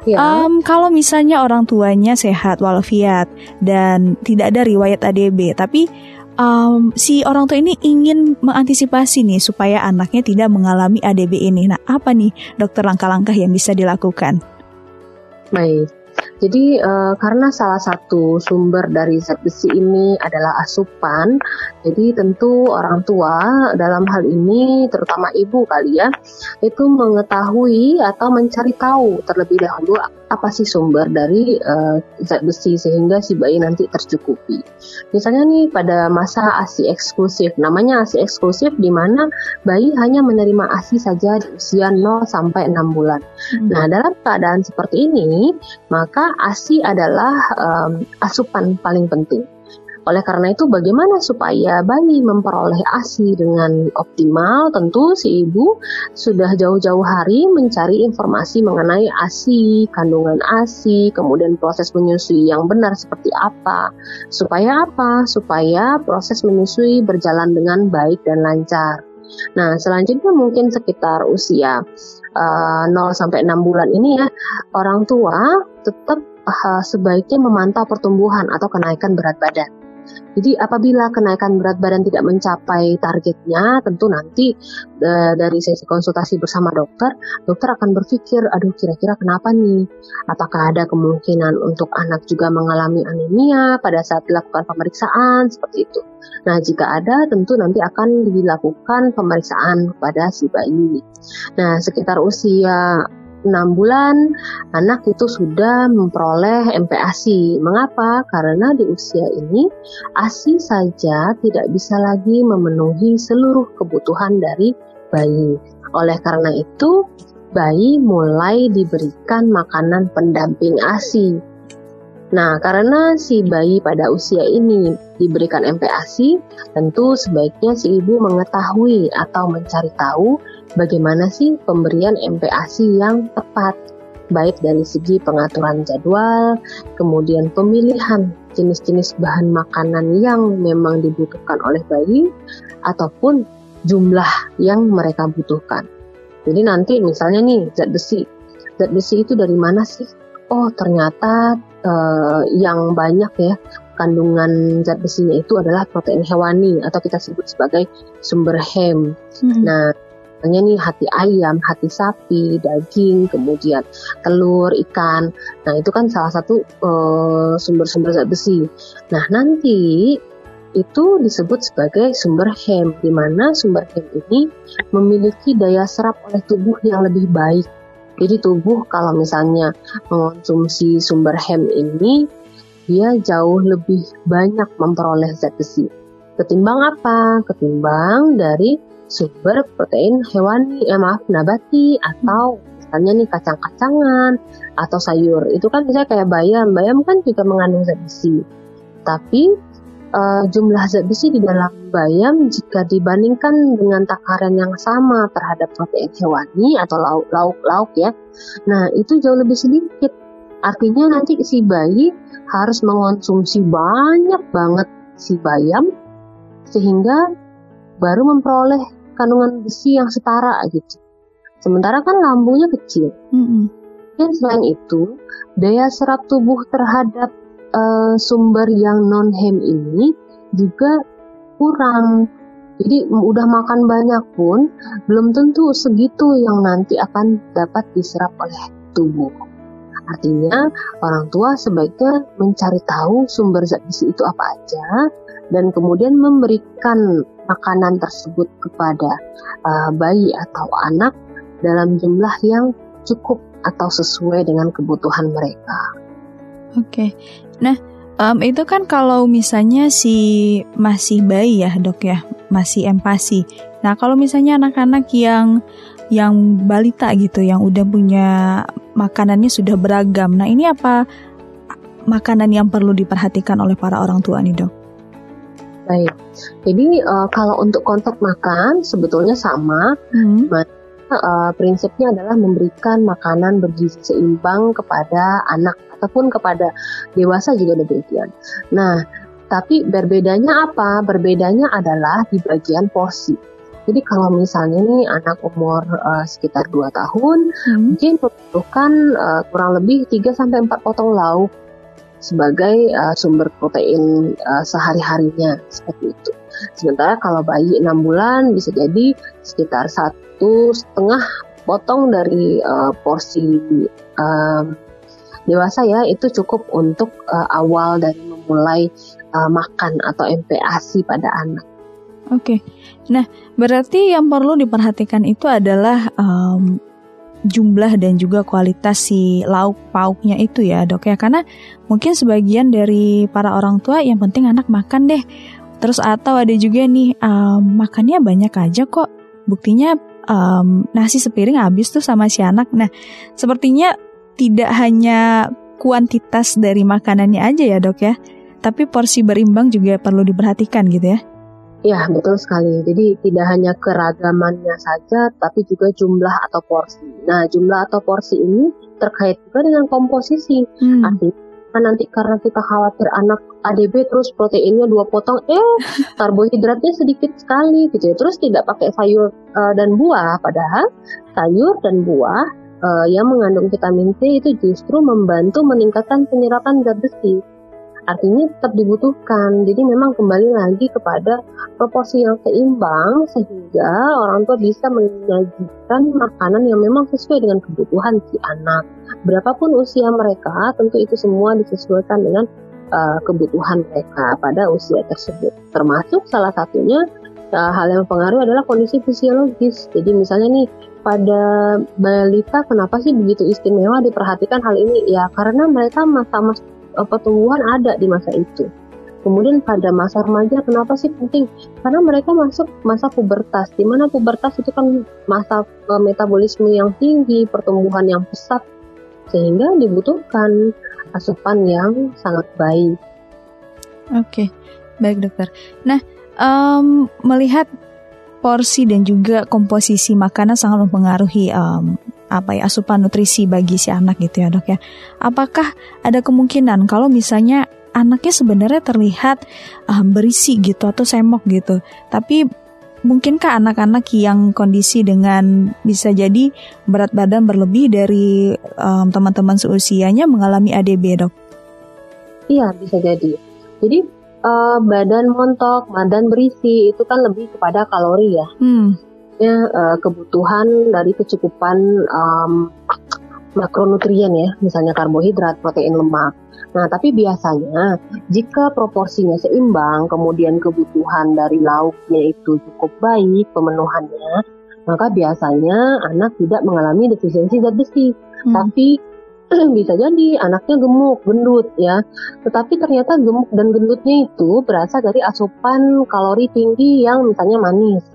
Ya. um, kalau misalnya orang tuanya sehat walafiat dan tidak ada riwayat ADB, tapi um, si orang tua ini ingin mengantisipasi nih supaya anaknya tidak mengalami ADB ini. Nah, apa nih dokter langkah-langkah yang bisa dilakukan? Baik. Jadi eh, karena salah satu sumber dari zat besi ini adalah asupan, jadi tentu orang tua dalam hal ini terutama ibu kali ya, itu mengetahui atau mencari tahu terlebih dahulu apa sih sumber dari eh, zat besi sehingga si bayi nanti tercukupi. Misalnya nih pada masa ASI eksklusif, namanya ASI eksklusif di mana bayi hanya menerima ASI saja di usia 0 sampai 6 bulan. Nah, dalam keadaan seperti ini, maka ASI adalah em, asupan paling penting. Oleh karena itu, bagaimana supaya bayi memperoleh ASI dengan optimal? Tentu si ibu sudah jauh-jauh hari mencari informasi mengenai ASI, kandungan ASI, kemudian proses menyusui yang benar seperti apa. Supaya apa? Supaya proses menyusui berjalan dengan baik dan lancar. Nah, selanjutnya mungkin sekitar usia uh, 0 sampai 6 bulan ini ya, orang tua tetap uh, sebaiknya memantau pertumbuhan atau kenaikan berat badan. Jadi apabila kenaikan berat badan tidak mencapai targetnya, tentu nanti uh, dari sesi konsultasi bersama dokter, dokter akan berpikir, aduh kira-kira kenapa nih? Apakah ada kemungkinan untuk anak juga mengalami anemia pada saat dilakukan pemeriksaan seperti itu? Nah, jika ada, tentu nanti akan dilakukan pemeriksaan pada si bayi. Nah, sekitar usia 6 bulan, anak itu sudah memperoleh MPASI. Mengapa? Karena di usia ini, ASI saja tidak bisa lagi memenuhi seluruh kebutuhan dari bayi. Oleh karena itu, bayi mulai diberikan makanan pendamping ASI. Nah, karena si bayi pada usia ini diberikan MPASI, tentu sebaiknya si ibu mengetahui atau mencari tahu bagaimana sih pemberian MPASI yang tepat, baik dari segi pengaturan jadwal, kemudian pemilihan jenis-jenis bahan makanan yang memang dibutuhkan oleh bayi, ataupun jumlah yang mereka butuhkan. Jadi nanti misalnya nih zat besi, zat besi itu dari mana sih? Oh ternyata eh, yang banyak ya kandungan zat besinya itu adalah protein hewani atau kita sebut sebagai sumber hem. Hmm. Nah, misalnya nih hati ayam, hati sapi, daging, kemudian telur, ikan. Nah, itu kan salah satu eh, sumber-sumber zat besi. Nah, nanti itu disebut sebagai sumber hem, di mana sumber hem ini memiliki daya serap oleh tubuh yang lebih baik. Jadi tubuh kalau misalnya mengonsumsi sumber hem ini, dia jauh lebih banyak memperoleh zat besi. Ketimbang apa? Ketimbang dari sumber protein hewani, eh maaf nabati atau misalnya nih kacang-kacangan atau sayur. Itu kan misalnya kayak bayam, bayam kan juga mengandung zat besi. Tapi uh, jumlah zat besi di dalam bayam jika dibandingkan dengan takaran yang sama terhadap protein hewani atau lauk-lauk ya, nah itu jauh lebih sedikit. Artinya nanti si bayi harus mengonsumsi banyak banget si bayam sehingga baru memperoleh kandungan besi yang setara gitu. Sementara kan lambungnya kecil. Mm -hmm. Dan selain itu, daya serap tubuh terhadap uh, sumber yang non hem ini juga kurang. Jadi udah makan banyak pun belum tentu segitu yang nanti akan dapat diserap oleh tubuh. Artinya orang tua sebaiknya mencari tahu sumber zat besi itu apa aja dan kemudian memberikan makanan tersebut kepada uh, bayi atau anak dalam jumlah yang cukup atau sesuai dengan kebutuhan mereka. Oke, nah um, itu kan kalau misalnya si masih bayi ya dok ya, masih empasi. Nah kalau misalnya anak-anak yang yang balita gitu, yang udah punya makanannya sudah beragam. Nah ini apa makanan yang perlu diperhatikan oleh para orang tua nih dok? Baik, jadi uh, kalau untuk kontak makan sebetulnya sama. Hmm uh, prinsipnya adalah memberikan makanan bergizi seimbang kepada anak ataupun kepada dewasa juga demikian. Nah, tapi berbedanya apa? Berbedanya adalah di bagian porsi. Jadi kalau misalnya nih anak umur uh, sekitar 2 tahun, hmm. mungkin membutuhkan uh, kurang lebih 3 sampai 4 potong lauk sebagai uh, sumber protein uh, sehari-harinya seperti itu. Sementara kalau bayi 6 bulan bisa jadi sekitar satu setengah potong dari uh, porsi uh, dewasa ya itu cukup untuk uh, awal dari memulai uh, makan atau MPASI pada anak. Oke, okay. nah berarti yang perlu diperhatikan itu adalah um, jumlah dan juga kualitas si lauk pauknya itu ya dok ya. Karena mungkin sebagian dari para orang tua yang penting anak makan deh. Terus atau ada juga nih um, makannya banyak aja kok. Buktinya um, nasi sepiring habis tuh sama si anak. Nah sepertinya tidak hanya kuantitas dari makanannya aja ya dok ya. Tapi porsi berimbang juga perlu diperhatikan gitu ya Ya, betul sekali. Jadi tidak hanya keragamannya saja, tapi juga jumlah atau porsi. Nah, jumlah atau porsi ini terkait juga dengan komposisi. Hmm. Artinya nanti karena kita khawatir anak ADB terus proteinnya dua potong, eh [laughs] karbohidratnya sedikit sekali gitu ya. Terus tidak pakai sayur uh, dan buah, padahal sayur dan buah uh, yang mengandung vitamin C itu justru membantu meningkatkan penyerapan zat besi artinya tetap dibutuhkan. Jadi memang kembali lagi kepada proporsi yang seimbang sehingga orang tua bisa menyajikan makanan yang memang sesuai dengan kebutuhan si anak. Berapapun usia mereka, tentu itu semua disesuaikan dengan uh, kebutuhan mereka pada usia tersebut. Termasuk salah satunya uh, hal yang mempengaruhi adalah kondisi fisiologis. Jadi misalnya nih pada balita kenapa sih begitu istimewa diperhatikan hal ini? Ya karena mereka masa-masa pertumbuhan ada di masa itu. Kemudian pada masa remaja kenapa sih penting? Karena mereka masuk masa pubertas, di mana pubertas itu kan masa uh, metabolisme yang tinggi, pertumbuhan yang pesat, sehingga dibutuhkan asupan yang sangat baik. Oke, baik dokter. Nah, um, melihat porsi dan juga komposisi makanan sangat mempengaruhi um, apa ya asupan nutrisi bagi si anak gitu ya dok ya. Apakah ada kemungkinan kalau misalnya anaknya sebenarnya terlihat um, berisi gitu atau semok gitu, tapi mungkinkah anak-anak yang kondisi dengan bisa jadi berat badan berlebih dari um, teman-teman seusianya mengalami ADB dok? Iya bisa jadi. Jadi uh, badan montok, badan berisi itu kan lebih kepada kalori ya. Hmm uh, kebutuhan dari kecukupan um, makronutrien ya, misalnya karbohidrat, protein, lemak. Nah, tapi biasanya jika proporsinya seimbang, kemudian kebutuhan dari lauknya itu cukup baik pemenuhannya, maka biasanya anak tidak mengalami defisiensi zat besi. Hmm. Tapi [clears throat] bisa jadi anaknya gemuk, gendut ya. Tetapi ternyata gemuk dan gendutnya itu berasal dari asupan kalori tinggi yang misalnya manis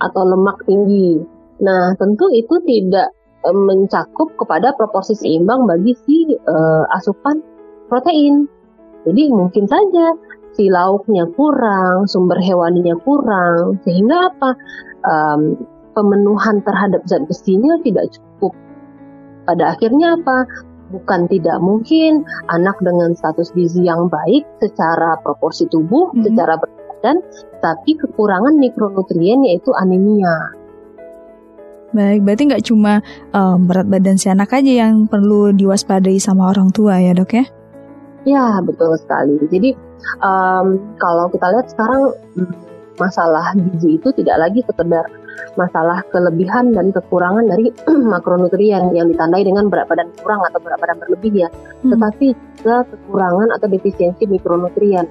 atau lemak tinggi. Nah, tentu itu tidak e, mencakup kepada proporsi seimbang bagi si e, asupan protein. Jadi mungkin saja si lauknya kurang, sumber hewaninya kurang, sehingga apa? Um, pemenuhan terhadap zat besinya tidak cukup. Pada akhirnya apa? Bukan tidak mungkin anak dengan status gizi yang baik secara proporsi tubuh, hmm. secara badan, tapi kekurangan mikronutrien yaitu anemia. Baik, berarti nggak cuma um, berat badan si anak aja yang perlu diwaspadai sama orang tua ya dok ya? Ya betul sekali. Jadi um, kalau kita lihat sekarang mm, masalah gizi itu tidak lagi sekedar masalah kelebihan dan kekurangan dari [clears throat] makronutrien yang ditandai dengan berat badan kurang atau berat badan berlebih ya, hmm. tetapi juga kekurangan atau defisiensi mikronutrien,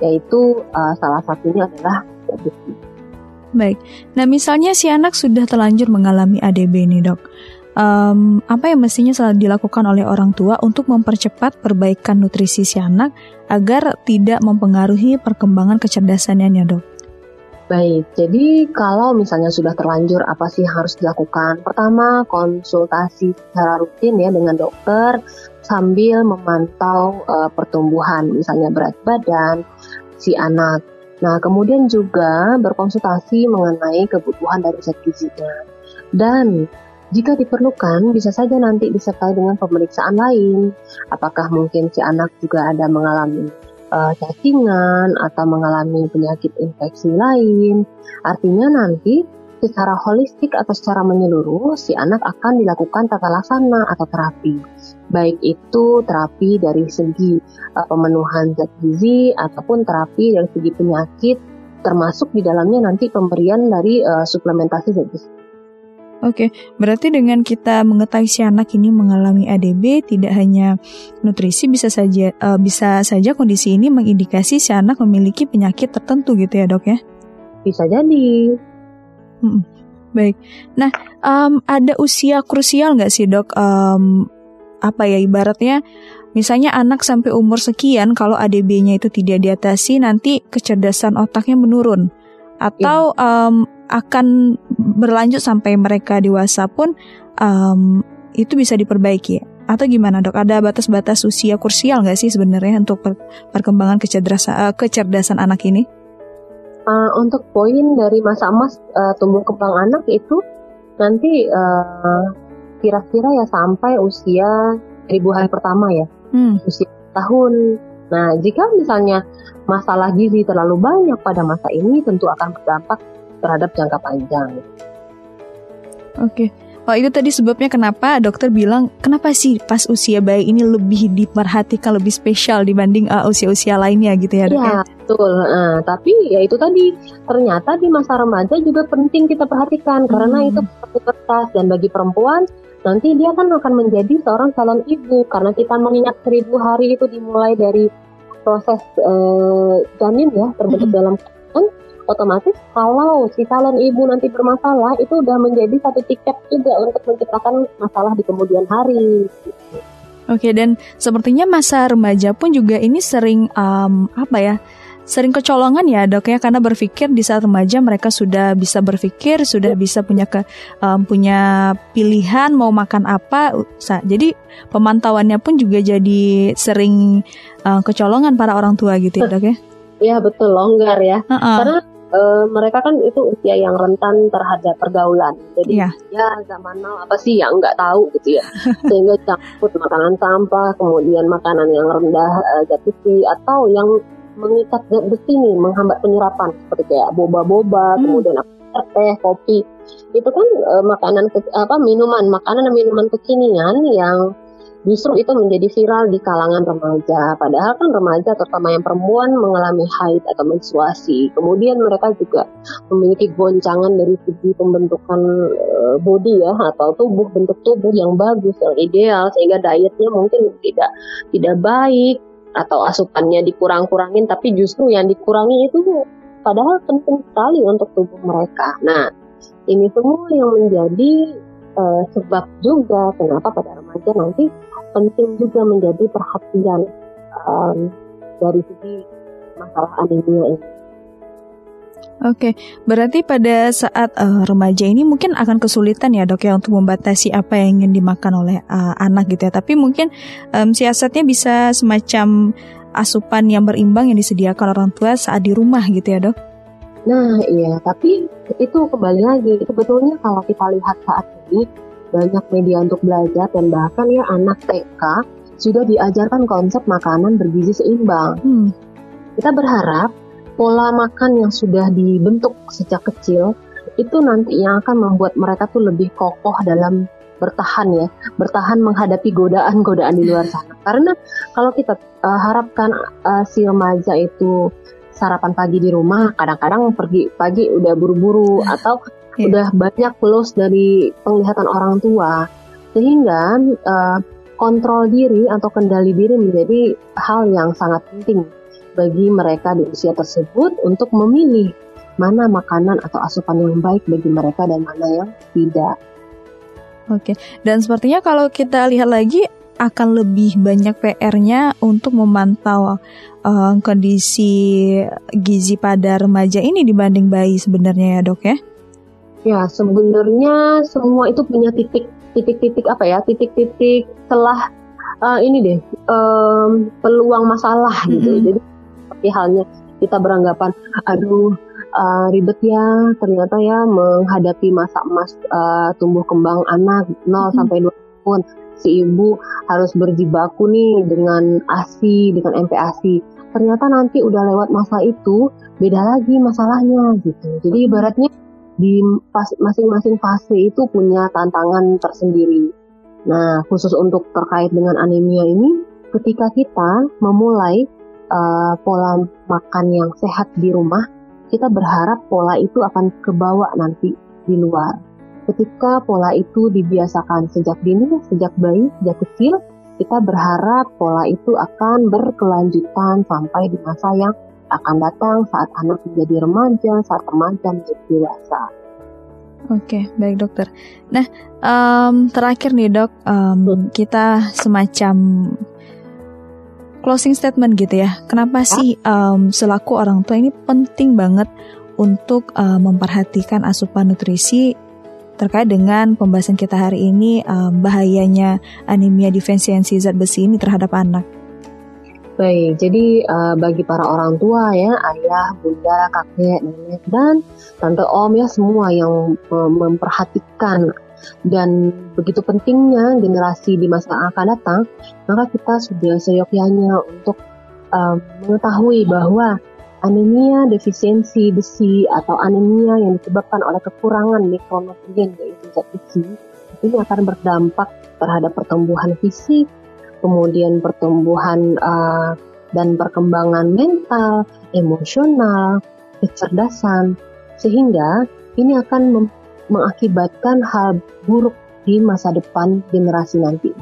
yaitu uh, salah satunya adalah besi. Baik, nah misalnya si anak sudah terlanjur mengalami ADB nih dok, um, apa yang mestinya selalu dilakukan oleh orang tua untuk mempercepat perbaikan nutrisi si anak agar tidak mempengaruhi perkembangan kecerdasannya dok? Baik, jadi kalau misalnya sudah terlanjur apa sih harus dilakukan? Pertama, konsultasi secara rutin ya dengan dokter sambil memantau uh, pertumbuhan, misalnya berat badan si anak. Nah, kemudian juga berkonsultasi mengenai kebutuhan dari zat gizinya. Dan jika diperlukan, bisa saja nanti disertai dengan pemeriksaan lain. Apakah mungkin si anak juga ada mengalami uh, cacingan atau mengalami penyakit infeksi lain. Artinya nanti secara holistik atau secara menyeluruh si anak akan dilakukan tata laksana atau terapi. Baik itu terapi dari segi uh, pemenuhan zat gizi ataupun terapi dari segi penyakit termasuk di dalamnya nanti pemberian dari uh, suplementasi zat gizi. Oke, berarti dengan kita mengetahui si anak ini mengalami ADB, tidak hanya nutrisi bisa saja uh, bisa saja kondisi ini mengindikasi si anak memiliki penyakit tertentu gitu ya dok ya? Bisa jadi. Hmm, baik. Nah, um, ada usia krusial nggak sih dok? Um, apa ya ibaratnya? Misalnya anak sampai umur sekian, kalau ADB-nya itu tidak diatasi, nanti kecerdasan otaknya menurun, atau ya. um, akan berlanjut sampai mereka dewasa pun um, itu bisa diperbaiki. Atau gimana dok? Ada batas-batas usia krusial nggak sih sebenarnya untuk per perkembangan kecerdasan, uh, kecerdasan anak ini? Uh, untuk poin dari masa emas uh, tumbuh kembang anak itu nanti kira kira-kira ya sampai usia ribu hari pertama ya, hmm. usia tahun. Nah, jika misalnya masalah gizi terlalu banyak pada masa ini, tentu akan berdampak terhadap jangka panjang. Oke. Okay. Oh itu tadi sebabnya kenapa dokter bilang kenapa sih pas usia bayi ini lebih diperhatikan lebih spesial dibanding uh, usia-usia lainnya gitu ya dok? Iya betul. Uh, tapi ya itu tadi ternyata di masa remaja juga penting kita perhatikan hmm. karena itu kertas dan bagi perempuan nanti dia kan akan menjadi seorang calon ibu karena kita mengingat seribu hari itu dimulai dari proses uh, janin ya terbentuk hmm. dalam otomatis kalau si calon ibu nanti bermasalah itu udah menjadi satu tiket juga untuk menciptakan masalah di kemudian hari. Oke dan sepertinya masa remaja pun juga ini sering um, apa ya? sering kecolongan ya dok ya karena berpikir di saat remaja mereka sudah bisa berpikir sudah bisa punya ke um, punya pilihan mau makan apa jadi pemantauannya pun juga jadi sering uh, kecolongan para orang tua gitu ya dok ya Iya betul longgar ya uh -uh. karena uh, mereka kan itu usia yang rentan terhadap pergaulan. Jadi yeah. ya zaman now apa sih yang nggak tahu gitu ya. [laughs] Sehingga campur makanan sampah, kemudian makanan yang rendah uh, zat besi atau yang mengikat zat besi nih menghambat penyerapan seperti kayak boba-boba, hmm. kemudian teh, kopi. Itu kan uh, makanan apa minuman, makanan dan minuman kekinian yang justru itu menjadi viral di kalangan remaja. Padahal kan remaja terutama yang perempuan mengalami haid atau menstruasi. Kemudian mereka juga memiliki goncangan dari segi pembentukan uh, body ya atau tubuh bentuk tubuh yang bagus yang ideal sehingga dietnya mungkin tidak tidak baik atau asupannya dikurang-kurangin tapi justru yang dikurangi itu padahal penting sekali untuk tubuh mereka. Nah, ini semua yang menjadi uh, sebab juga kenapa pada remaja nanti penting juga menjadi perhatian um, dari segi masalah anemia ini. Oke, berarti pada saat uh, remaja ini mungkin akan kesulitan ya dok ya untuk membatasi apa yang ingin dimakan oleh uh, anak gitu ya. Tapi mungkin um, siasatnya bisa semacam asupan yang berimbang yang disediakan orang tua saat di rumah gitu ya dok? Nah iya, tapi itu kembali lagi, sebetulnya kalau kita lihat saat ini banyak media untuk belajar dan bahkan ya anak TK sudah diajarkan konsep makanan bergizi seimbang. Hmm. Kita berharap pola makan yang sudah dibentuk sejak kecil itu nanti yang akan membuat mereka tuh lebih kokoh dalam bertahan ya, bertahan menghadapi godaan-godaan di luar sana. Karena kalau kita uh, harapkan uh, si remaja itu sarapan pagi di rumah, kadang-kadang pergi pagi udah buru-buru atau yeah. udah banyak plus dari penglihatan orang tua, sehingga uh, kontrol diri atau kendali diri menjadi hal yang sangat penting bagi mereka di usia tersebut untuk memilih mana makanan atau asupan yang baik bagi mereka dan mana yang tidak. Oke, dan sepertinya kalau kita lihat lagi akan lebih banyak PR-nya untuk memantau uh, kondisi gizi pada remaja ini dibanding bayi sebenarnya ya dok ya? Ya sebenarnya semua itu punya titik titik-titik apa ya titik-titik telah uh, ini deh um, peluang masalah gitu. Mm -hmm. Jadi seperti halnya kita beranggapan aduh uh, ribet ya ternyata ya menghadapi masa emas uh, tumbuh kembang anak 0 hmm. sampai 2 tahun si ibu harus berjibaku nih dengan ASI dengan MPASI ternyata nanti udah lewat masa itu beda lagi masalahnya gitu jadi ibaratnya di masing-masing fase itu punya tantangan tersendiri nah khusus untuk terkait dengan anemia ini ketika kita memulai uh, pola makan yang sehat di rumah kita berharap pola itu akan kebawa nanti di luar. Ketika pola itu dibiasakan sejak dini, sejak bayi, sejak kecil, kita berharap pola itu akan berkelanjutan sampai di masa yang akan datang saat anak menjadi remaja, saat remaja menjadi dewasa. Oke, baik dokter. Nah, um, terakhir nih dok, um, kita semacam closing statement gitu ya. Kenapa sih um, selaku orang tua ini penting banget untuk uh, memperhatikan asupan nutrisi terkait dengan pembahasan kita hari ini um, bahayanya anemia defisiensi zat besi ini terhadap anak. Baik, jadi uh, bagi para orang tua ya, ayah, bunda, kakek, nenek, dan tante om ya semua yang uh, memperhatikan dan begitu pentingnya generasi di masa akan datang, maka kita sudah seyogyanya untuk um, mengetahui bahwa anemia defisiensi besi atau anemia yang disebabkan oleh kekurangan mikronutrien yaitu zat besi ini akan berdampak terhadap pertumbuhan fisik, kemudian pertumbuhan uh, dan perkembangan mental, emosional, kecerdasan, sehingga ini akan mengakibatkan hal buruk di masa depan generasi nanti.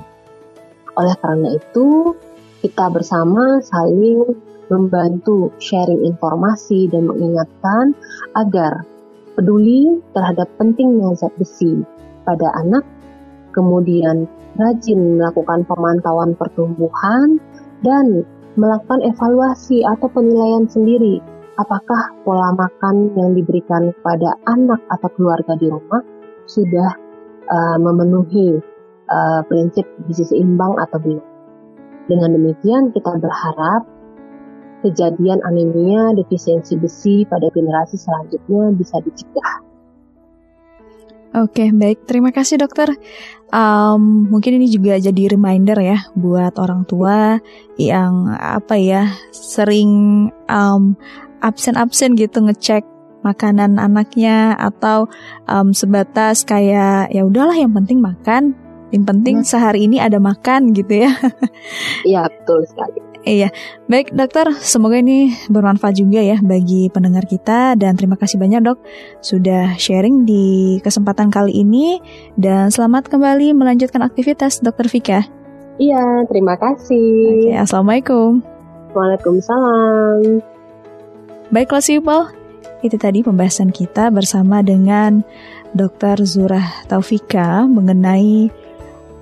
Oleh karena itu, kita bersama saling membantu sharing informasi dan mengingatkan agar peduli terhadap pentingnya zat besi pada anak, kemudian rajin melakukan pemantauan pertumbuhan dan melakukan evaluasi atau penilaian sendiri apakah pola makan yang diberikan kepada anak atau keluarga di rumah sudah uh, memenuhi uh, prinsip gizi seimbang atau belum. Dengan demikian kita berharap kejadian anemia defisiensi besi pada generasi selanjutnya bisa dicegah. Oke, baik. Terima kasih dokter. Um, mungkin ini juga jadi reminder ya buat orang tua yang apa ya sering um, absen-absen gitu ngecek makanan anaknya atau um, sebatas kayak ya udahlah yang penting makan. Yang penting hmm. sehari ini ada makan gitu ya. Iya betul sekali Iya, baik dokter, semoga ini bermanfaat juga ya bagi pendengar kita dan terima kasih banyak dok sudah sharing di kesempatan kali ini dan selamat kembali melanjutkan aktivitas dokter Vika. Iya, terima kasih. Oke, assalamualaikum. Waalaikumsalam. Baiklah People, itu tadi pembahasan kita bersama dengan Dr. Zurah Taufika mengenai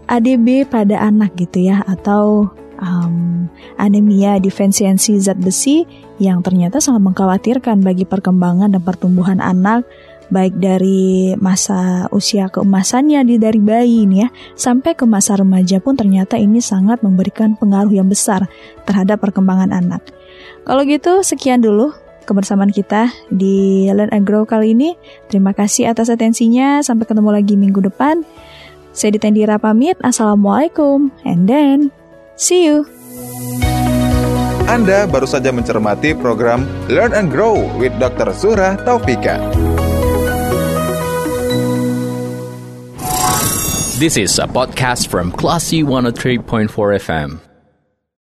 ADB pada anak gitu ya atau um, anemia defisiensi zat besi yang ternyata sangat mengkhawatirkan bagi perkembangan dan pertumbuhan anak baik dari masa usia keemasannya di dari bayi ini ya sampai ke masa remaja pun ternyata ini sangat memberikan pengaruh yang besar terhadap perkembangan anak. Kalau gitu sekian dulu kebersamaan kita di Learn and Grow kali ini. Terima kasih atas atensinya. Sampai ketemu lagi minggu depan. Saya Ditendira pamit. Assalamualaikum. And then, see you. Anda baru saja mencermati program Learn and Grow with Dr. Zura Taufika. This is a podcast from Classy 103.4 FM.